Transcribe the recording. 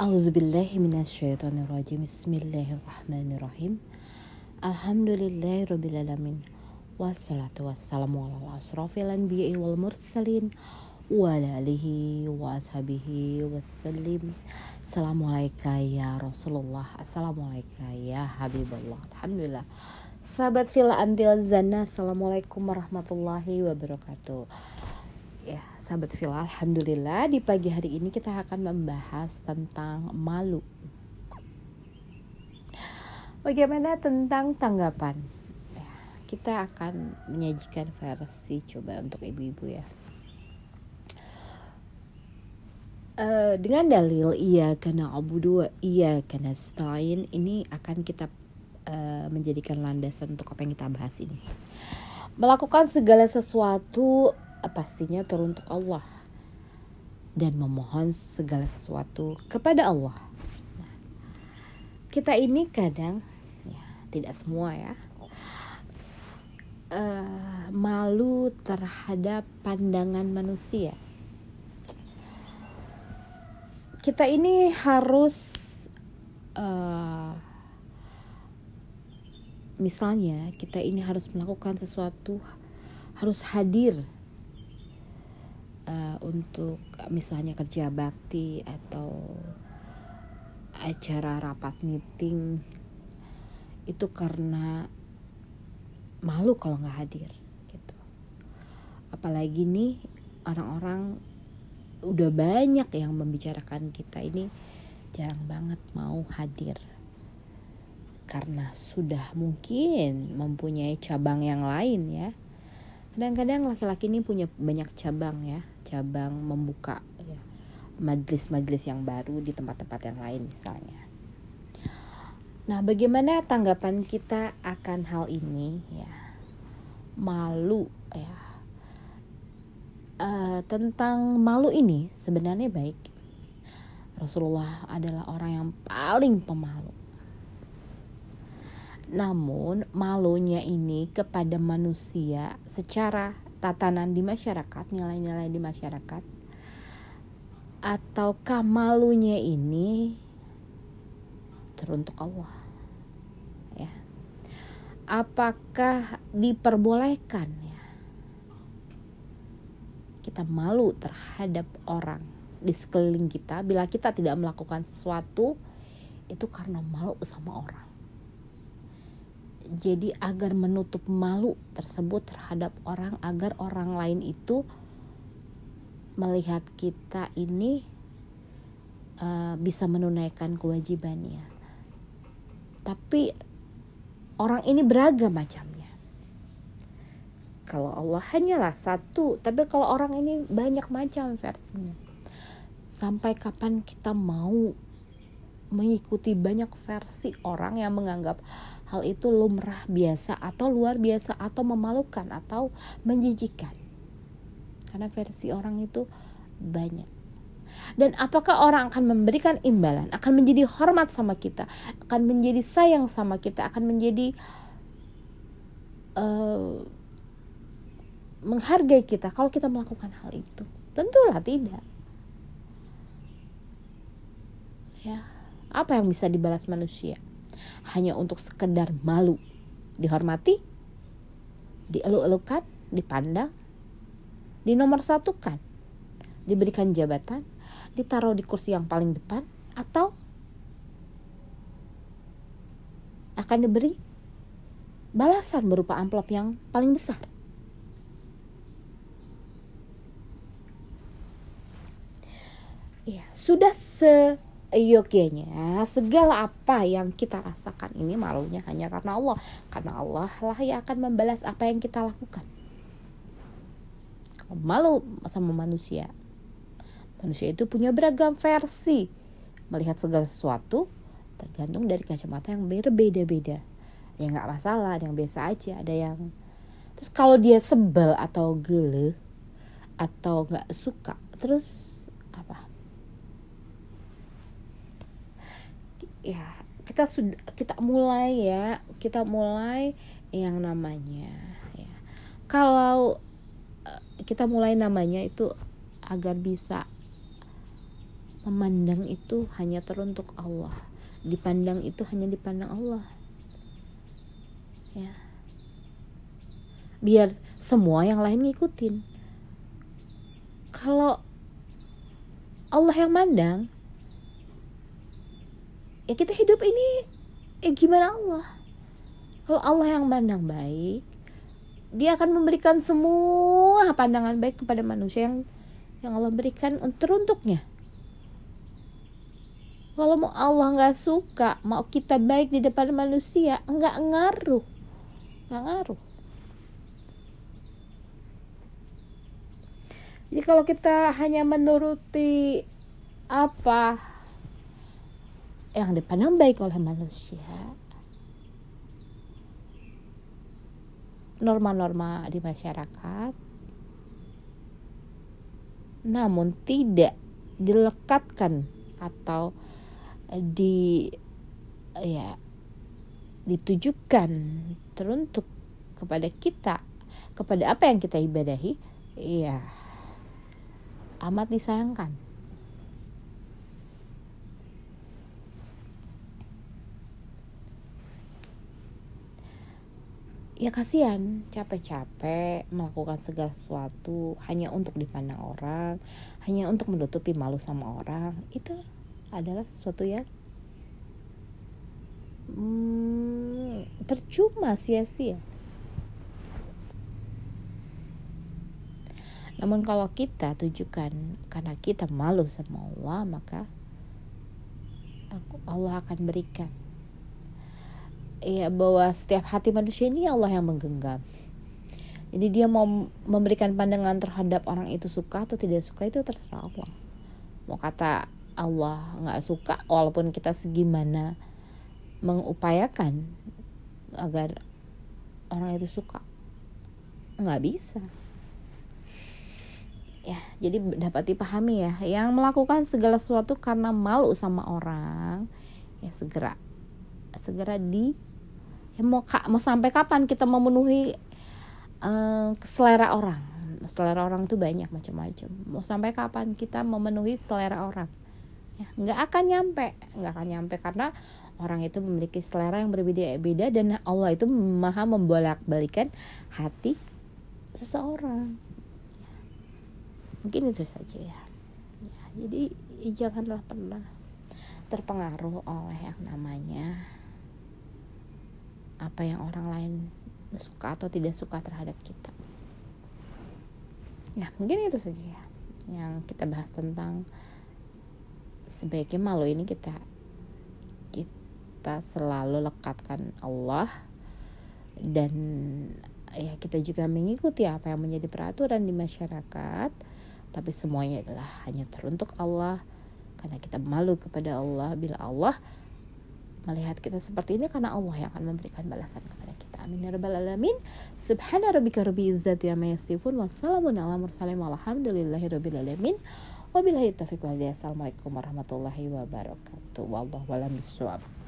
Auzubillahiminasyaitonirrajim Bismillahirrahmanirrahim. Alhamdulillahirrabbilalamin Wassalatu wassalamu ala asrafil anbiya'i wal mursalin Wa ala alihi wa ashabihi wassalim. Assalamualaikum ya Rasulullah. Assalamualaikum ya Habibullah. Alhamdulillah. Sahabat fil antil zana Assalamualaikum warahmatullahi wabarakatuh Ya sahabat fil Alhamdulillah di pagi hari ini kita akan membahas tentang malu. Bagaimana tentang tanggapan? Ya, Kita akan menyajikan versi coba untuk ibu-ibu ya. Uh, dengan dalil iya karena abu dua iya karena stain ini akan kita uh, menjadikan landasan untuk apa yang kita bahas ini. Melakukan segala sesuatu pastinya teruntuk Allah dan memohon segala sesuatu kepada Allah. Kita ini kadang ya tidak semua ya uh, malu terhadap pandangan manusia. Kita ini harus uh, misalnya kita ini harus melakukan sesuatu harus hadir untuk misalnya kerja bakti atau acara rapat meeting itu karena malu kalau nggak hadir gitu. Apalagi nih orang-orang udah banyak yang membicarakan kita ini jarang banget mau hadir. Karena sudah mungkin mempunyai cabang yang lain ya. Kadang-kadang laki-laki ini punya banyak cabang ya cabang membuka ya majlis-majlis yang baru di tempat-tempat yang lain misalnya nah bagaimana tanggapan kita akan hal ini ya malu ya uh, tentang malu ini sebenarnya baik. Rasulullah adalah orang yang paling pemalu. Namun malunya ini kepada manusia secara tatanan di masyarakat, nilai-nilai di masyarakat atau malunya ini teruntuk Allah. Ya. Apakah diperbolehkan kita malu terhadap orang di sekeliling kita bila kita tidak melakukan sesuatu itu karena malu sama orang jadi agar menutup malu tersebut terhadap orang agar orang lain itu melihat kita ini uh, bisa menunaikan kewajibannya. Tapi orang ini beragam macamnya. Kalau Allah hanyalah satu tapi kalau orang ini banyak macam versinya. Sampai kapan kita mau mengikuti banyak versi orang yang menganggap hal itu lumrah biasa atau luar biasa atau memalukan atau menjijikan karena versi orang itu banyak dan apakah orang akan memberikan imbalan akan menjadi hormat sama kita akan menjadi sayang sama kita akan menjadi uh, menghargai kita kalau kita melakukan hal itu? Tentulah tidak. Ya, apa yang bisa dibalas manusia? Hanya untuk sekedar malu, dihormati, dieluk-elukan, dipandang, di nomor satu kan, diberikan jabatan, ditaruh di kursi yang paling depan, atau akan diberi balasan berupa amplop yang paling besar. ya sudah seyogyanya segala apa yang kita rasakan ini malunya hanya karena Allah. Karena Allah lah yang akan membalas apa yang kita lakukan. Kalau malu sama manusia manusia itu punya beragam versi. Melihat segala sesuatu tergantung dari kacamata yang berbeda-beda. Ya nggak masalah ada yang biasa aja ada yang terus kalau dia sebel atau gele atau nggak suka terus apa ya kita sudah kita mulai ya kita mulai yang namanya ya. Kalau uh, kita mulai namanya itu agar bisa memandang itu hanya teruntuk Allah. Dipandang itu hanya dipandang Allah. Ya. Biar semua yang lain ngikutin. Kalau Allah yang mandang ya kita hidup ini eh gimana Allah? Kalau Allah yang mandang baik dia akan memberikan semua pandangan baik kepada manusia yang yang Allah berikan teruntuknya. Kalau mau Allah nggak suka mau kita baik di depan manusia nggak ngaruh. Nggak ngaruh. Jadi kalau kita hanya menuruti apa yang dipandang baik oleh manusia norma-norma di masyarakat namun tidak dilekatkan atau di ya ditujukan teruntuk kepada kita kepada apa yang kita ibadahi ya amat disayangkan ya kasihan. Capek-capek melakukan segala sesuatu hanya untuk dipandang orang hanya untuk menutupi malu sama orang. Itu adalah sesuatu yang hmm, percuma sia-sia. Namun kalau kita tujukan karena kita malu sama Allah maka Allah akan berikan ya bahwa setiap hati manusia ini Allah yang menggenggam. Jadi dia mau memberikan pandangan terhadap orang itu suka atau tidak suka itu terserah Allah. Mau kata Allah nggak suka walaupun kita segimana mengupayakan agar orang itu suka nggak bisa ya jadi dapat dipahami ya yang melakukan segala sesuatu karena malu sama orang ya segera segera di ya mau mau sampai kapan kita memenuhi uh, selera orang? Selera orang itu banyak macam-macam. Mau sampai kapan kita memenuhi selera orang? Ya nggak akan nyampe. Nggak akan nyampe karena orang itu memiliki selera yang berbeda-beda dan Allah itu maha membolak-balikan hati seseorang. Mungkin itu saja ya, ya jadi janganlah pernah terpengaruh oleh yang namanya apa yang orang lain suka atau tidak suka terhadap kita. Ya mungkin itu saja ya yang kita bahas tentang sebaiknya malu ini kita kita selalu lekatkan Allah dan ya kita juga mengikuti apa yang menjadi peraturan di masyarakat tapi semuanya adalah hanya teruntuk Allah karena kita malu kepada Allah. Bila Allah melihat kita seperti ini karena Allah yang akan memberikan balasan kepada kita. Amin ya rabbal alamin. Subhana rabbika rabbil izzati amma yasifun wassalamun ala mursalin walhamdulillahi rabbil alamin. Wabillahi taufiq wal Assalamualaikum warahmatullahi wabarakatuh. Wallahu a'lam bishawab.